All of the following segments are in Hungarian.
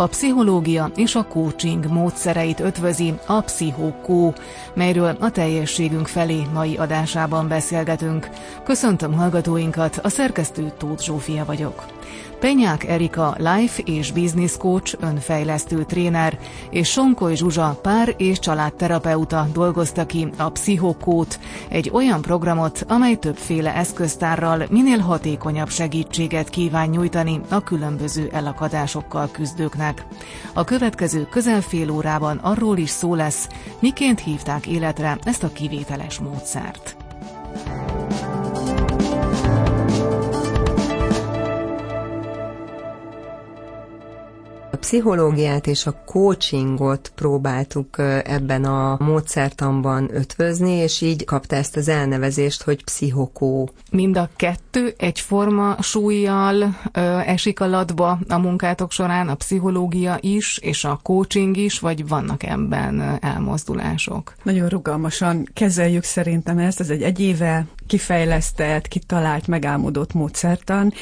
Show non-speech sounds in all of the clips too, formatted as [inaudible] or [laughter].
a pszichológia és a coaching módszereit ötvözi a Pszichokó, melyről a teljességünk felé mai adásában beszélgetünk. Köszöntöm hallgatóinkat, a szerkesztő Tóth Zsófia vagyok. Penyák Erika life és business coach, önfejlesztő tréner, és Sonkoly Zsuzsa pár és családterapeuta dolgozta ki a Pszichokót, egy olyan programot, amely többféle eszköztárral minél hatékonyabb segítséget kíván nyújtani a különböző elakadásokkal küzdőknek. A következő közel fél órában arról is szó lesz, miként hívták életre ezt a kivételes módszert. Pszichológiát és a coachingot próbáltuk ebben a módszertanban ötvözni, és így kapta ezt az elnevezést, hogy pszichokó. Mind a kettő egyforma súlyjal ö, esik a latba a munkátok során, a pszichológia is, és a coaching is, vagy vannak ebben elmozdulások? Nagyon rugalmasan kezeljük szerintem ezt, ez egy egy éve kifejlesztett, kitalált, megálmodott módszertan,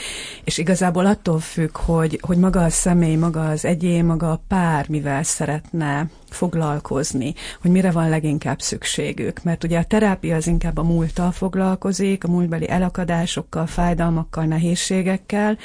és igazából attól függ, hogy, hogy maga a személy, maga az egyén, maga a pár mivel szeretne foglalkozni, hogy mire van leginkább szükségük. Mert ugye a terápia az inkább a múlttal foglalkozik, a múltbeli elakadásokkal, fájdalmakkal, nehézségekkel,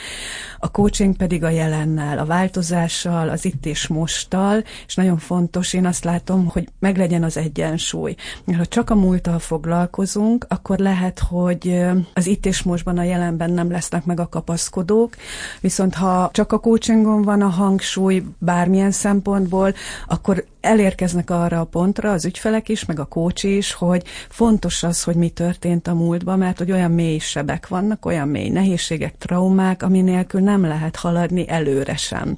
a coaching pedig a jelennel, a változással, az itt és mosttal, és nagyon fontos, én azt látom, hogy meglegyen az egyensúly. Mert ha csak a múlttal foglalkozunk, akkor lehet, hogy az itt és mostban, a jelenben nem lesznek meg a kapaszkodók, viszont ha csak a coachingon van a hangsúly bármilyen szempontból, akkor elérkeznek arra a pontra az ügyfelek is, meg a kócs is, hogy fontos az, hogy mi történt a múltban, mert hogy olyan mély sebek vannak, olyan mély nehézségek, traumák, ami nélkül nem lehet haladni előre sem.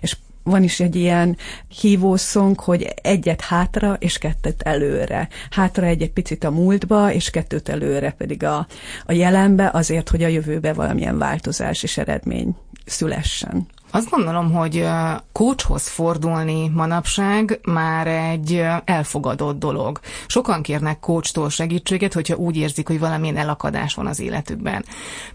És van is egy ilyen hívószong, hogy egyet hátra és kettőt előre. Hátra egy, egy picit a múltba, és kettőt előre pedig a, a jelenbe, azért, hogy a jövőbe valamilyen változás és eredmény szülessen. Azt gondolom, hogy coachhoz fordulni manapság már egy elfogadott dolog. Sokan kérnek coachtól segítséget, hogyha úgy érzik, hogy valamilyen elakadás van az életükben.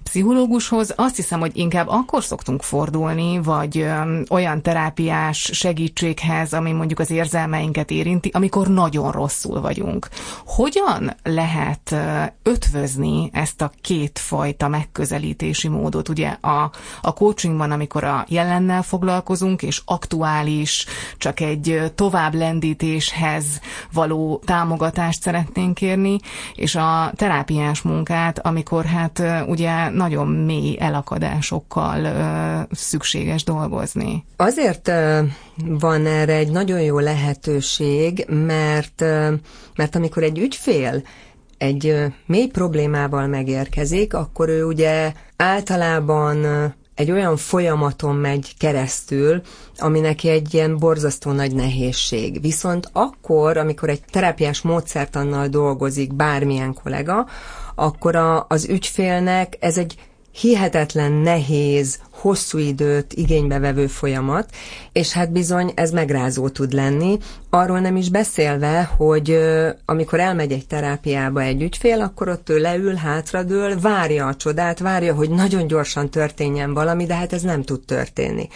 Pszichológushoz azt hiszem, hogy inkább akkor szoktunk fordulni, vagy olyan terápiás segítséghez, ami mondjuk az érzelmeinket érinti, amikor nagyon rosszul vagyunk. Hogyan lehet ötvözni ezt a két fajta megközelítési módot? Ugye a, a coachingban, amikor a jelen jelennel foglalkozunk, és aktuális, csak egy tovább lendítéshez való támogatást szeretnénk kérni, és a terápiás munkát, amikor hát ugye nagyon mély elakadásokkal szükséges dolgozni. Azért van erre egy nagyon jó lehetőség, mert, mert amikor egy ügyfél egy mély problémával megérkezik, akkor ő ugye általában egy olyan folyamaton megy keresztül, ami egy ilyen borzasztó nagy nehézség. Viszont akkor, amikor egy terápiás módszertannal dolgozik bármilyen kollega, akkor a, az ügyfélnek ez egy hihetetlen nehéz, hosszú időt igénybe vevő folyamat, és hát bizony ez megrázó tud lenni, arról nem is beszélve, hogy amikor elmegy egy terápiába egy ügyfél, akkor ott ő leül, hátradől, várja a csodát, várja, hogy nagyon gyorsan történjen valami, de hát ez nem tud történni.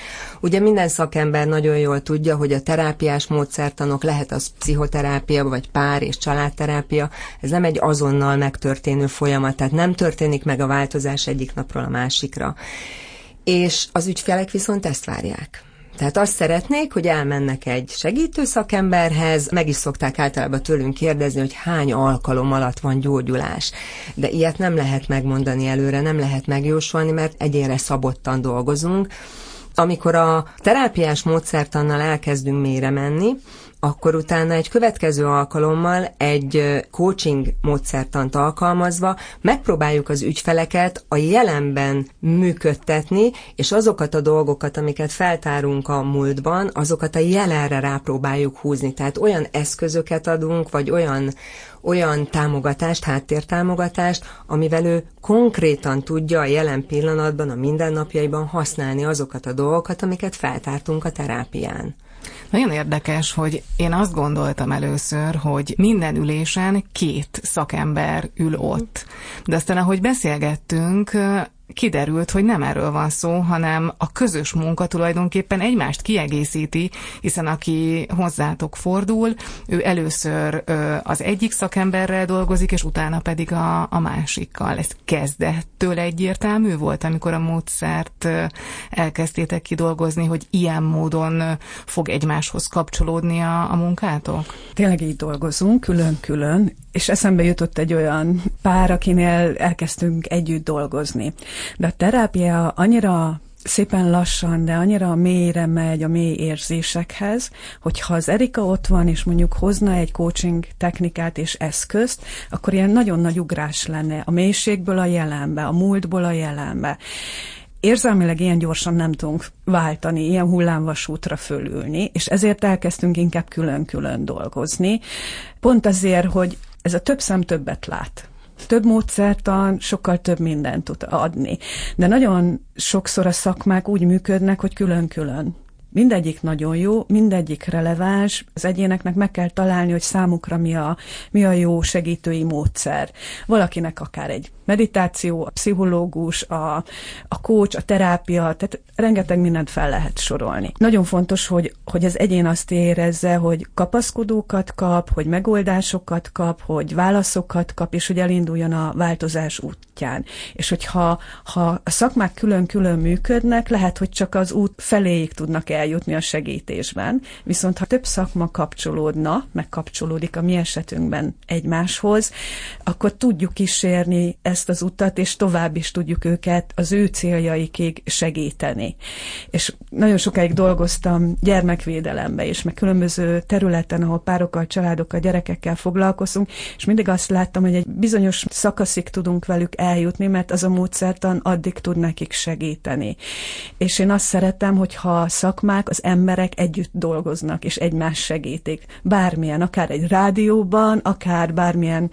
Ugye minden szakember nagyon jól tudja, hogy a terápiás módszertanok lehet az pszichoterápia, vagy pár és családterápia, ez nem egy azonnal megtörténő folyamat, tehát nem történik meg a változás egyik napról a másikra és az ügyfelek viszont ezt várják. Tehát azt szeretnék, hogy elmennek egy segítő szakemberhez, meg is szokták általában tőlünk kérdezni, hogy hány alkalom alatt van gyógyulás. De ilyet nem lehet megmondani előre, nem lehet megjósolni, mert egyénre szabottan dolgozunk. Amikor a terápiás módszertannal elkezdünk mélyre menni, akkor utána egy következő alkalommal egy coaching módszertant alkalmazva megpróbáljuk az ügyfeleket a jelenben működtetni, és azokat a dolgokat, amiket feltárunk a múltban, azokat a jelenre rápróbáljuk húzni. Tehát olyan eszközöket adunk, vagy olyan, olyan támogatást, háttértámogatást, amivel ő konkrétan tudja a jelen pillanatban, a mindennapjaiban használni azokat a dolgokat, amiket feltártunk a terápián. Nagyon érdekes, hogy én azt gondoltam először, hogy minden ülésen két szakember ül ott. De aztán, ahogy beszélgettünk, kiderült, hogy nem erről van szó, hanem a közös munka tulajdonképpen egymást kiegészíti, hiszen aki hozzátok fordul, ő először az egyik szakemberrel dolgozik, és utána pedig a, a másikkal. Ez kezdettől egyértelmű volt, amikor a módszert elkezdtétek kidolgozni, hogy ilyen módon fog egymáshoz kapcsolódni a, a munkátok? Tényleg így dolgozunk, külön-külön, és eszembe jutott egy olyan pár, akinél elkezdtünk együtt dolgozni. De a terápia annyira szépen lassan, de annyira mélyre megy a mély érzésekhez, hogyha az Erika ott van, és mondjuk hozna egy coaching technikát és eszközt, akkor ilyen nagyon nagy ugrás lenne a mélységből a jelenbe, a múltból a jelenbe. Érzelmileg ilyen gyorsan nem tudunk váltani, ilyen hullámvasútra fölülni, és ezért elkezdtünk inkább külön-külön dolgozni. Pont azért, hogy ez a több szem többet lát több módszertan sokkal több mindent tud adni. De nagyon sokszor a szakmák úgy működnek, hogy külön-külön. Mindegyik nagyon jó, mindegyik releváns, az egyéneknek meg kell találni, hogy számukra mi a, mi a jó segítői módszer. Valakinek akár egy meditáció, a pszichológus, a, a coach, a terápia, tehát rengeteg mindent fel lehet sorolni. Nagyon fontos, hogy, hogy az egyén azt érezze, hogy kapaszkodókat kap, hogy megoldásokat kap, hogy válaszokat kap, és hogy elinduljon a változás útján. És hogyha ha a szakmák külön-külön működnek, lehet, hogy csak az út feléig tudnak eljutni a segítésben, viszont ha több szakma kapcsolódna, meg kapcsolódik a mi esetünkben egymáshoz, akkor tudjuk kísérni ezt az utat, és tovább is tudjuk őket az ő céljaikig segíteni. És nagyon sokáig dolgoztam gyermekvédelembe is, meg különböző területen, ahol párokkal, családokkal, gyerekekkel foglalkozunk, és mindig azt láttam, hogy egy bizonyos szakaszig tudunk velük eljutni, mert az a módszertan addig tud nekik segíteni. És én azt szeretem, hogyha a szakmák, az emberek együtt dolgoznak, és egymás segítik. Bármilyen, akár egy rádióban, akár bármilyen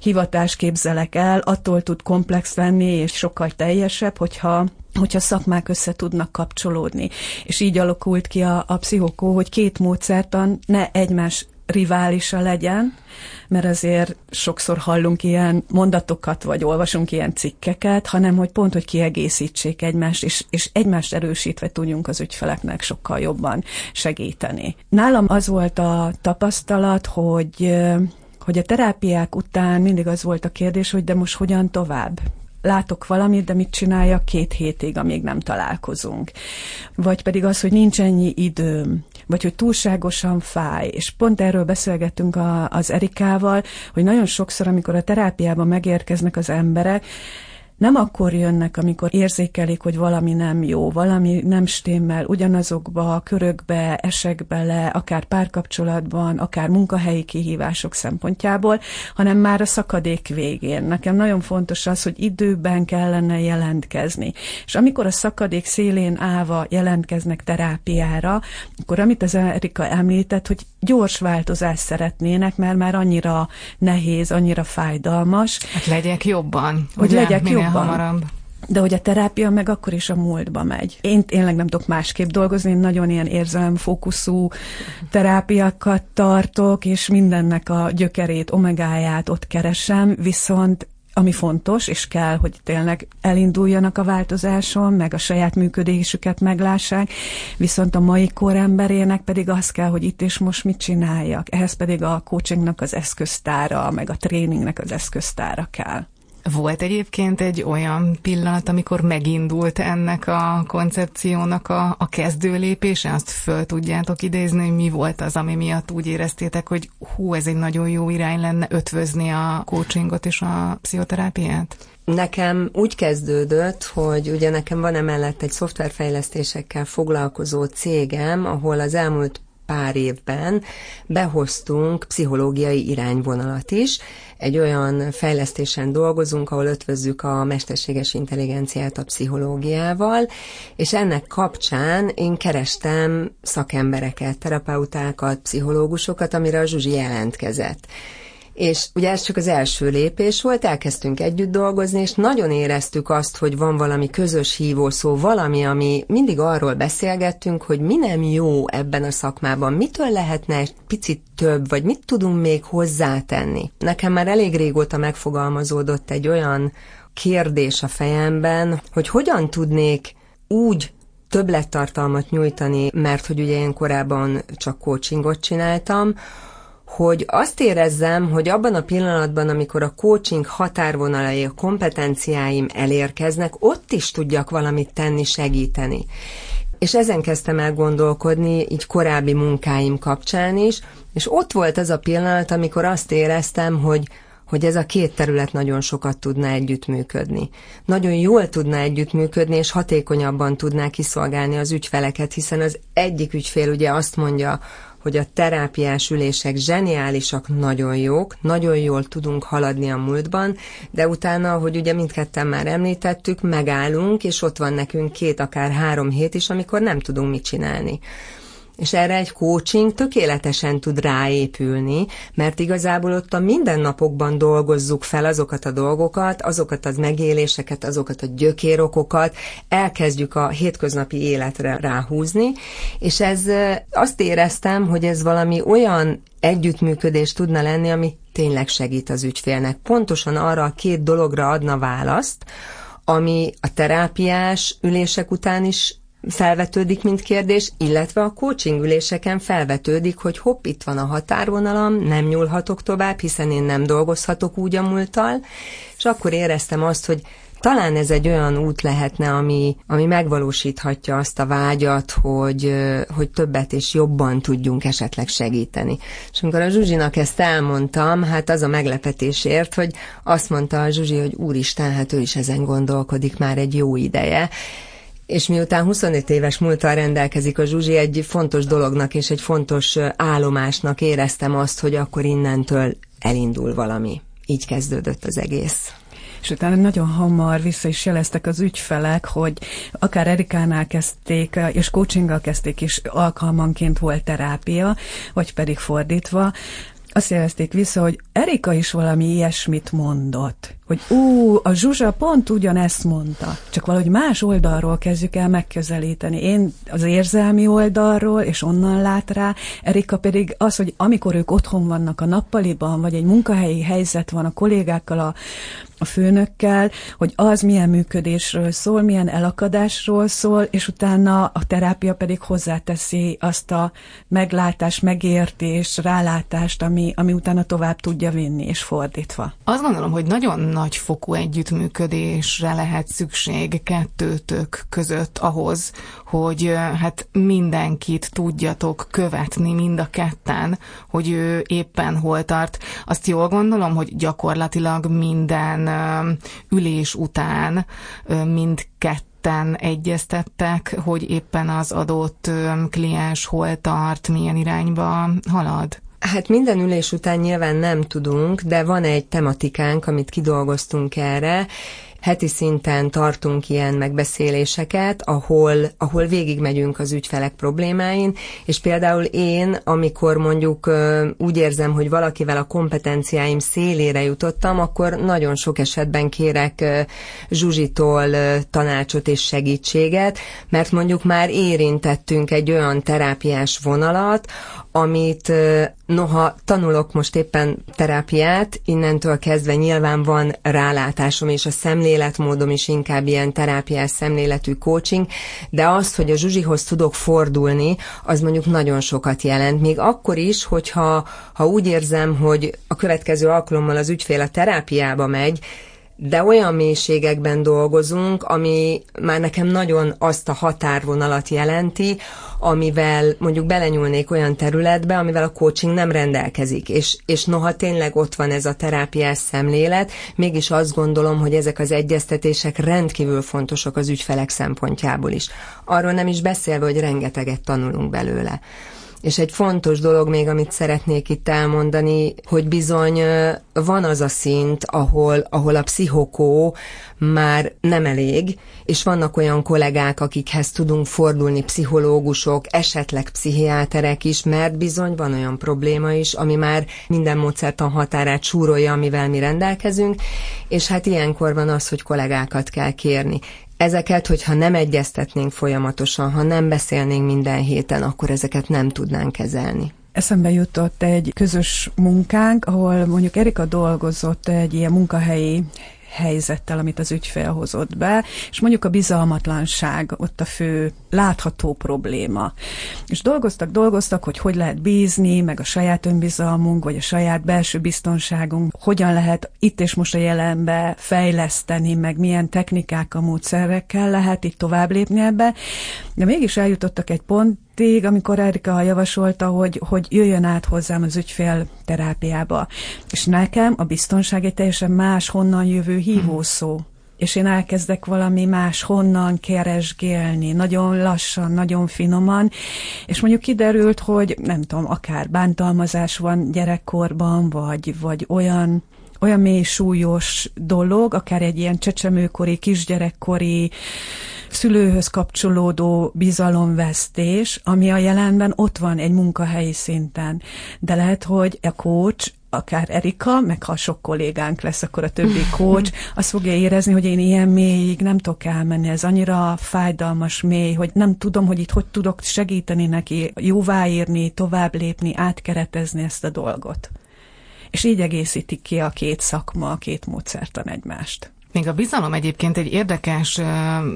hivatás képzelek el, attól tud komplex lenni, és sokkal teljesebb, hogyha hogyha szakmák össze tudnak kapcsolódni. És így alakult ki a, a pszichokó, hogy két módszertan ne egymás riválisa legyen, mert azért sokszor hallunk ilyen mondatokat, vagy olvasunk ilyen cikkeket, hanem hogy pont, hogy kiegészítsék egymást, és, és egymást erősítve tudjunk az ügyfeleknek sokkal jobban segíteni. Nálam az volt a tapasztalat, hogy hogy a terápiák után mindig az volt a kérdés, hogy de most hogyan tovább? látok valamit, de mit csináljak két hétig, amíg nem találkozunk. Vagy pedig az, hogy nincs ennyi időm, vagy hogy túlságosan fáj. És pont erről beszélgettünk a, az Erikával, hogy nagyon sokszor, amikor a terápiában megérkeznek az emberek, nem akkor jönnek, amikor érzékelik, hogy valami nem jó, valami nem stimmel, ugyanazokba a körökbe esek bele, akár párkapcsolatban, akár munkahelyi kihívások szempontjából, hanem már a szakadék végén. Nekem nagyon fontos az, hogy időben kellene jelentkezni. És amikor a szakadék szélén állva jelentkeznek terápiára, akkor amit az Erika említett, hogy gyors változást szeretnének, mert már annyira nehéz, annyira fájdalmas. Hát legyek jobban. Hogy ugye, legyek jobban hamarabb. De hogy a terápia meg akkor is a múltba megy. Én tényleg nem tudok másképp dolgozni, én nagyon ilyen érzelemfókuszú terápiákat tartok, és mindennek a gyökerét, omegáját ott keresem, viszont ami fontos, és kell, hogy tényleg elinduljanak a változáson, meg a saját működésüket meglássák, viszont a mai kor emberének pedig az kell, hogy itt és most mit csináljak. Ehhez pedig a coachingnak az eszköztára, meg a tréningnek az eszköztára kell. Volt egyébként egy olyan pillanat, amikor megindult ennek a koncepciónak a, a kezdő lépése? Azt föl tudjátok idézni, hogy mi volt az, ami miatt úgy éreztétek, hogy hú, ez egy nagyon jó irány lenne ötvözni a coachingot és a pszichoterápiát? Nekem úgy kezdődött, hogy ugye nekem van emellett egy szoftverfejlesztésekkel foglalkozó cégem, ahol az elmúlt pár évben behoztunk pszichológiai irányvonalat is. Egy olyan fejlesztésen dolgozunk, ahol ötvözzük a mesterséges intelligenciát a pszichológiával, és ennek kapcsán én kerestem szakembereket, terapeutákat, pszichológusokat, amire a Zsuzsi jelentkezett. És ugye ez csak az első lépés volt, elkezdtünk együtt dolgozni, és nagyon éreztük azt, hogy van valami közös hívószó, valami, ami mindig arról beszélgettünk, hogy mi nem jó ebben a szakmában, mitől lehetne egy picit több, vagy mit tudunk még hozzátenni. Nekem már elég régóta megfogalmazódott egy olyan kérdés a fejemben, hogy hogyan tudnék úgy többlettartalmat nyújtani, mert hogy ugye én korábban csak coachingot csináltam, hogy azt érezzem, hogy abban a pillanatban, amikor a coaching határvonalai, a kompetenciáim elérkeznek, ott is tudjak valamit tenni, segíteni. És ezen kezdtem el gondolkodni, így korábbi munkáim kapcsán is, és ott volt ez a pillanat, amikor azt éreztem, hogy hogy ez a két terület nagyon sokat tudna együttműködni. Nagyon jól tudna együttműködni, és hatékonyabban tudná kiszolgálni az ügyfeleket, hiszen az egyik ügyfél ugye azt mondja, hogy a terápiás ülések zseniálisak, nagyon jók, nagyon jól tudunk haladni a múltban, de utána, hogy ugye mindketten már említettük, megállunk, és ott van nekünk két, akár három hét is, amikor nem tudunk mit csinálni és erre egy coaching tökéletesen tud ráépülni, mert igazából ott a mindennapokban dolgozzuk fel azokat a dolgokat, azokat az megéléseket, azokat a gyökérokokat, elkezdjük a hétköznapi életre ráhúzni, és ez azt éreztem, hogy ez valami olyan együttműködés tudna lenni, ami tényleg segít az ügyfélnek. Pontosan arra a két dologra adna választ, ami a terápiás ülések után is felvetődik, mint kérdés, illetve a coaching üléseken felvetődik, hogy hopp, itt van a határvonalam, nem nyúlhatok tovább, hiszen én nem dolgozhatok úgy a múlttal, és akkor éreztem azt, hogy talán ez egy olyan út lehetne, ami, ami megvalósíthatja azt a vágyat, hogy, hogy többet és jobban tudjunk esetleg segíteni. És amikor a Zsuzsinak ezt elmondtam, hát az a meglepetésért, hogy azt mondta a Zsuzsi, hogy úristen, hát ő is ezen gondolkodik már egy jó ideje, és miután 25 éves múltal rendelkezik a Zsuzsi, egy fontos dolognak és egy fontos állomásnak éreztem azt, hogy akkor innentől elindul valami. Így kezdődött az egész. És utána nagyon hamar vissza is jeleztek az ügyfelek, hogy akár Erikánál kezdték, és coachinggal kezdték, és alkalmanként volt terápia, vagy pedig fordítva, azt jelezték vissza, hogy Erika is valami ilyesmit mondott, hogy ú, a Zsuzsa pont ugyanezt mondta, csak valahogy más oldalról kezdjük el megközelíteni. Én az érzelmi oldalról, és onnan lát rá, Erika pedig az, hogy amikor ők otthon vannak a nappaliban, vagy egy munkahelyi helyzet van a kollégákkal, a, a főnökkel, hogy az milyen működésről szól, milyen elakadásról szól, és utána a terápia pedig hozzáteszi azt a meglátást, megértés, rálátást, ami, ami utána tovább tudja vinni, és fordítva. Azt gondolom, hogy nagyon nagy fokú együttműködésre lehet szükség kettőtök között ahhoz, hogy hát mindenkit tudjatok követni mind a ketten, hogy ő éppen hol tart. Azt jól gondolom, hogy gyakorlatilag minden ülés után mindketten egyeztettek, hogy éppen az adott kliens hol tart, milyen irányba halad? Hát minden ülés után nyilván nem tudunk, de van egy tematikánk, amit kidolgoztunk erre, heti szinten tartunk ilyen megbeszéléseket, ahol, ahol végigmegyünk az ügyfelek problémáin, és például én, amikor mondjuk úgy érzem, hogy valakivel a kompetenciáim szélére jutottam, akkor nagyon sok esetben kérek Zsuzsitól tanácsot és segítséget, mert mondjuk már érintettünk egy olyan terápiás vonalat, amit noha tanulok most éppen terápiát, innentől kezdve nyilván van rálátásom, és a szemléletmódom is inkább ilyen terápiás szemléletű coaching, de az, hogy a Zsuzsihoz tudok fordulni, az mondjuk nagyon sokat jelent. Még akkor is, hogyha ha úgy érzem, hogy a következő alkalommal az ügyfél a terápiába megy, de olyan mélységekben dolgozunk, ami már nekem nagyon azt a határvonalat jelenti, amivel mondjuk belenyúlnék olyan területbe, amivel a coaching nem rendelkezik. És, és noha tényleg ott van ez a terápiás szemlélet, mégis azt gondolom, hogy ezek az egyeztetések rendkívül fontosak az ügyfelek szempontjából is. Arról nem is beszélve, hogy rengeteget tanulunk belőle. És egy fontos dolog még, amit szeretnék itt elmondani, hogy bizony van az a szint, ahol, ahol a pszichokó már nem elég, és vannak olyan kollégák, akikhez tudunk fordulni, pszichológusok, esetleg pszichiáterek is, mert bizony van olyan probléma is, ami már minden módszertan határát súrolja, amivel mi rendelkezünk, és hát ilyenkor van az, hogy kollégákat kell kérni. Ezeket, hogyha nem egyeztetnénk folyamatosan, ha nem beszélnénk minden héten, akkor ezeket nem tudnánk kezelni. Eszembe jutott egy közös munkánk, ahol mondjuk Erika dolgozott egy ilyen munkahelyi helyzettel, amit az ügyfél hozott be, és mondjuk a bizalmatlanság ott a fő látható probléma. És dolgoztak, dolgoztak, hogy hogy lehet bízni, meg a saját önbizalmunk, vagy a saját belső biztonságunk, hogyan lehet itt és most a jelenbe fejleszteni, meg milyen technikákkal, módszerekkel lehet itt tovább lépni ebbe. De mégis eljutottak egy pontig, amikor Erika javasolta, hogy, hogy jöjjön át hozzám az ügyfél terápiába. És nekem a biztonság egy teljesen más honnan jövő hívószó és én elkezdek valami más honnan keresgélni, nagyon lassan, nagyon finoman, és mondjuk kiderült, hogy nem tudom, akár bántalmazás van gyerekkorban, vagy, vagy olyan olyan mély súlyos dolog, akár egy ilyen csecsemőkori, kisgyerekkori, szülőhöz kapcsolódó bizalomvesztés, ami a jelenben ott van egy munkahelyi szinten. De lehet, hogy a coach akár Erika, meg ha sok kollégánk lesz, akkor a többi [laughs] coach, azt fogja érezni, hogy én ilyen mélyig nem tudok elmenni, ez annyira fájdalmas mély, hogy nem tudom, hogy itt hogy tudok segíteni neki jóváírni, tovább lépni, átkeretezni ezt a dolgot. És így egészítik ki a két szakma, a két módszertan egymást. Még a bizalom egyébként egy érdekes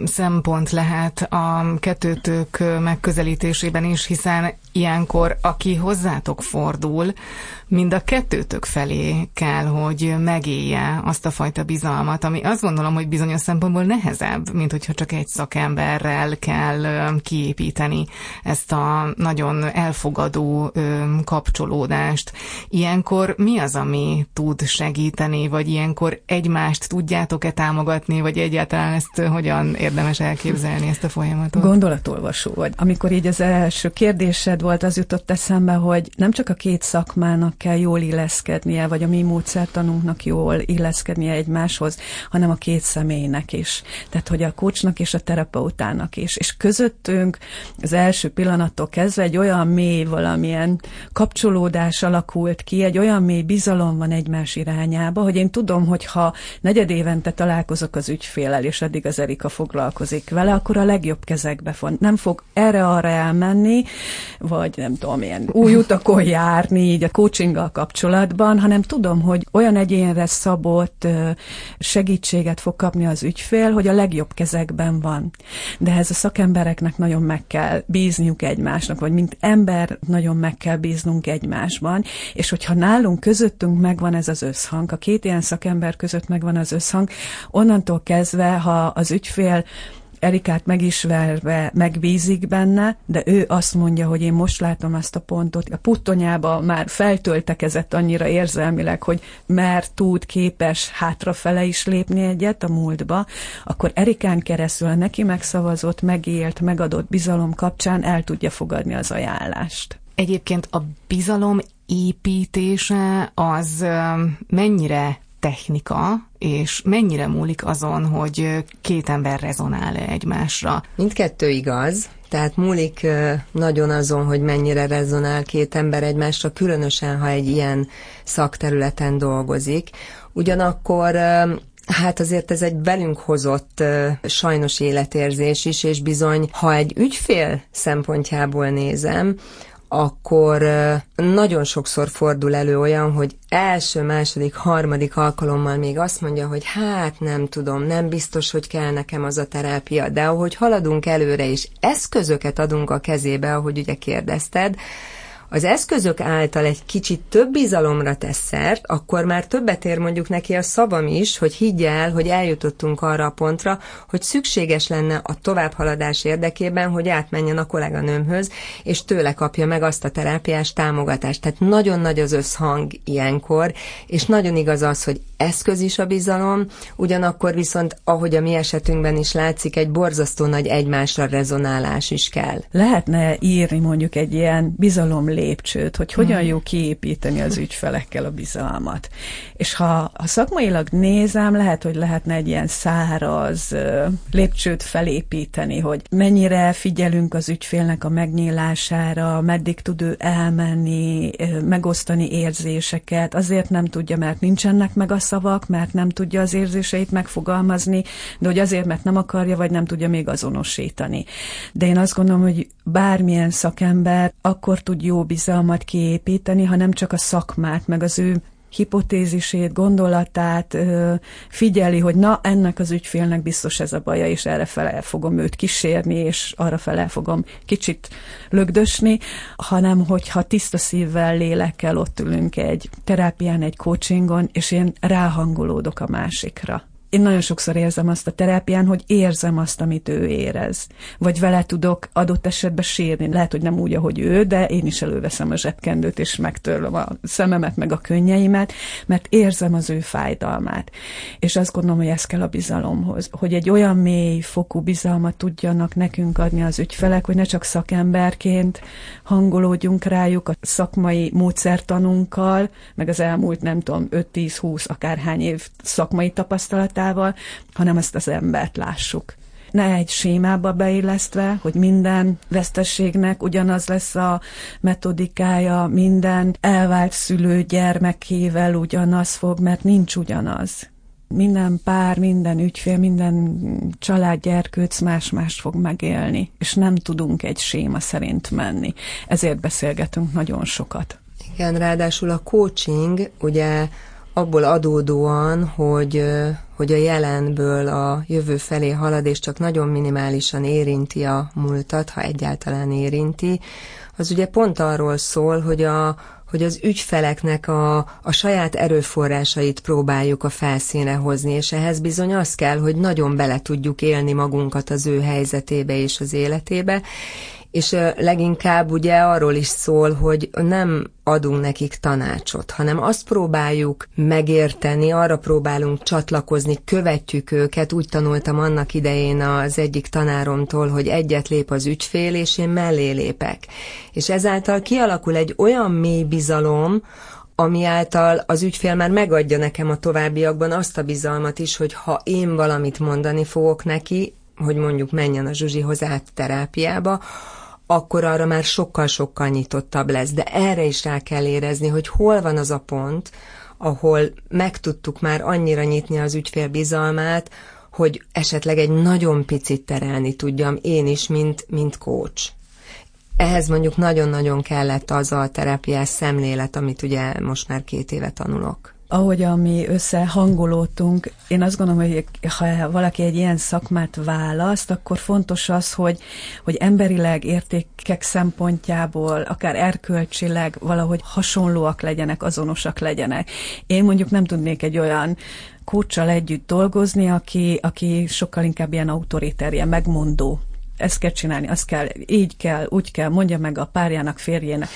szempont lehet a kettőtök megközelítésében is, hiszen ilyenkor, aki hozzátok fordul, mind a kettőtök felé kell, hogy megélje azt a fajta bizalmat, ami azt gondolom, hogy bizonyos szempontból nehezebb, mint hogyha csak egy szakemberrel kell kiépíteni ezt a nagyon elfogadó kapcsolódást. Ilyenkor mi az, ami tud segíteni, vagy ilyenkor egymást tudjátok-e támogatni, vagy egyáltalán ezt hogyan érdemes elképzelni ezt a folyamatot? Gondolatolvasó vagy. Amikor így az első kérdésed volt, az jutott eszembe, hogy nem csak a két szakmának kell jól illeszkednie, vagy a mi módszertanunknak jól illeszkednie egymáshoz, hanem a két személynek is. Tehát, hogy a kocsnak és a terapeutának is. És közöttünk az első pillanattól kezdve egy olyan mély valamilyen kapcsolódás alakult ki, egy olyan mély bizalom van egymás irányába, hogy én tudom, hogy ha negyed évente találkozok az ügyfélel, és eddig az Erika foglalkozik vele, akkor a legjobb kezekbe fog. Nem fog erre-arra elmenni, vagy nem tudom, ilyen új utakon járni, így a coachinggal kapcsolatban, hanem tudom, hogy olyan egyénre szabott segítséget fog kapni az ügyfél, hogy a legjobb kezekben van. De ez a szakembereknek nagyon meg kell bízniuk egymásnak, vagy mint ember nagyon meg kell bíznunk egymásban, és hogyha nálunk közöttünk megvan ez az összhang, a két ilyen szakember között megvan az összhang, onnantól kezdve, ha az ügyfél Erikát megismerve megbízik benne, de ő azt mondja, hogy én most látom ezt a pontot. A puttonyába már feltöltekezett annyira érzelmileg, hogy már tud, képes hátrafele is lépni egyet a múltba, akkor Erikán keresztül neki megszavazott, megélt, megadott bizalom kapcsán el tudja fogadni az ajánlást. Egyébként a bizalom építése az mennyire technika, és mennyire múlik azon, hogy két ember rezonál-e egymásra? Mindkettő igaz, tehát múlik nagyon azon, hogy mennyire rezonál két ember egymásra, különösen, ha egy ilyen szakterületen dolgozik. Ugyanakkor Hát azért ez egy velünk hozott sajnos életérzés is, és bizony, ha egy ügyfél szempontjából nézem, akkor nagyon sokszor fordul elő olyan, hogy első, második, harmadik alkalommal még azt mondja, hogy hát nem tudom, nem biztos, hogy kell nekem az a terápia, de ahogy haladunk előre és eszközöket adunk a kezébe, ahogy ugye kérdezted, az eszközök által egy kicsit több bizalomra tesz szert, akkor már többet ér mondjuk neki a szavam is, hogy higgye el, hogy eljutottunk arra a pontra, hogy szükséges lenne a továbbhaladás érdekében, hogy átmenjen a kolléganőmhöz, és tőle kapja meg azt a terápiás támogatást. Tehát nagyon nagy az összhang ilyenkor, és nagyon igaz az, hogy eszköz is a bizalom, ugyanakkor viszont, ahogy a mi esetünkben is látszik, egy borzasztó nagy egymásra rezonálás is kell. Lehetne írni mondjuk egy ilyen bizalom lépcsőt, hogy hogyan hmm. jó kiépíteni az ügyfelekkel a bizalmat. És ha, ha szakmailag nézem, lehet, hogy lehetne egy ilyen száraz lépcsőt felépíteni, hogy mennyire figyelünk az ügyfélnek a megnyílására, meddig tud ő elmenni, megosztani érzéseket, azért nem tudja, mert nincsenek meg a szavak, mert nem tudja az érzéseit megfogalmazni, de hogy azért, mert nem akarja, vagy nem tudja még azonosítani. De én azt gondolom, hogy bármilyen szakember akkor tud jó bizalmat kiépíteni, ha nem csak a szakmát, meg az ő hipotézisét, gondolatát figyeli, hogy na, ennek az ügyfélnek biztos ez a baja, és erre fele fogom őt kísérni, és arra fele fogom kicsit lögdösni, hanem hogyha tiszta szívvel, lélekkel ott ülünk egy terápián, egy coachingon, és én ráhangolódok a másikra én nagyon sokszor érzem azt a terápián, hogy érzem azt, amit ő érez. Vagy vele tudok adott esetben sírni. Lehet, hogy nem úgy, ahogy ő, de én is előveszem a zsebkendőt, és megtörlöm a szememet, meg a könnyeimet, mert érzem az ő fájdalmát. És azt gondolom, hogy ez kell a bizalomhoz. Hogy egy olyan mély fokú bizalmat tudjanak nekünk adni az ügyfelek, hogy ne csak szakemberként hangolódjunk rájuk a szakmai módszertanunkkal, meg az elmúlt, nem tudom, 5-10-20 akárhány év szakmai tapasztalatával, magával, hanem ezt az embert lássuk ne egy sémába beillesztve, hogy minden vesztességnek ugyanaz lesz a metodikája, minden elvált szülő gyermekével ugyanaz fog, mert nincs ugyanaz. Minden pár, minden ügyfél, minden családgyerkőc más-más fog megélni, és nem tudunk egy séma szerint menni. Ezért beszélgetünk nagyon sokat. Igen, ráadásul a coaching ugye abból adódóan, hogy, hogy a jelenből a jövő felé halad, és csak nagyon minimálisan érinti a múltat, ha egyáltalán érinti, az ugye pont arról szól, hogy a, hogy az ügyfeleknek a, a saját erőforrásait próbáljuk a felszíne hozni, és ehhez bizony az kell, hogy nagyon bele tudjuk élni magunkat az ő helyzetébe és az életébe, és leginkább ugye arról is szól, hogy nem adunk nekik tanácsot, hanem azt próbáljuk megérteni, arra próbálunk csatlakozni, követjük őket. Úgy tanultam annak idején az egyik tanáromtól, hogy egyet lép az ügyfél, és én mellé lépek. És ezáltal kialakul egy olyan mély bizalom, ami által az ügyfél már megadja nekem a továbbiakban azt a bizalmat is, hogy ha én valamit mondani fogok neki, hogy mondjuk menjen a Zsuzsihoz át terápiába, akkor arra már sokkal-sokkal nyitottabb lesz. De erre is rá kell érezni, hogy hol van az a pont, ahol meg tudtuk már annyira nyitni az ügyfél bizalmát, hogy esetleg egy nagyon picit terelni tudjam én is, mint, mint coach. Ehhez mondjuk nagyon-nagyon kellett az a terápiás szemlélet, amit ugye most már két éve tanulok ahogy mi összehangolódtunk, én azt gondolom, hogy ha valaki egy ilyen szakmát választ, akkor fontos az, hogy, hogy emberileg értékek szempontjából, akár erkölcsileg valahogy hasonlóak legyenek, azonosak legyenek. Én mondjuk nem tudnék egy olyan kócsal együtt dolgozni, aki, aki sokkal inkább ilyen autoriter, ilyen megmondó. Ezt kell csinálni, azt kell, így kell, úgy kell, mondja meg a párjának, férjének.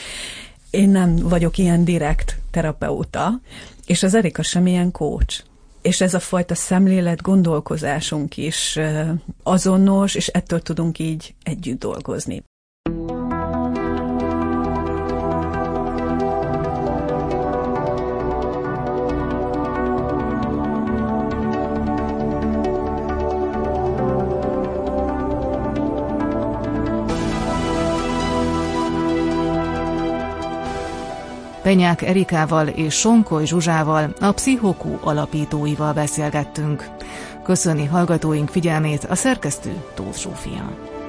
Én nem vagyok ilyen direkt terapeuta, és az Erika sem ilyen coach. És ez a fajta szemlélet, gondolkozásunk is azonos, és ettől tudunk így együtt dolgozni. Penyák Erikával és Sonkoly Zsuzsával, a Pszichokú alapítóival beszélgettünk. Köszöni hallgatóink figyelmét a szerkesztő Tóth Zsófia.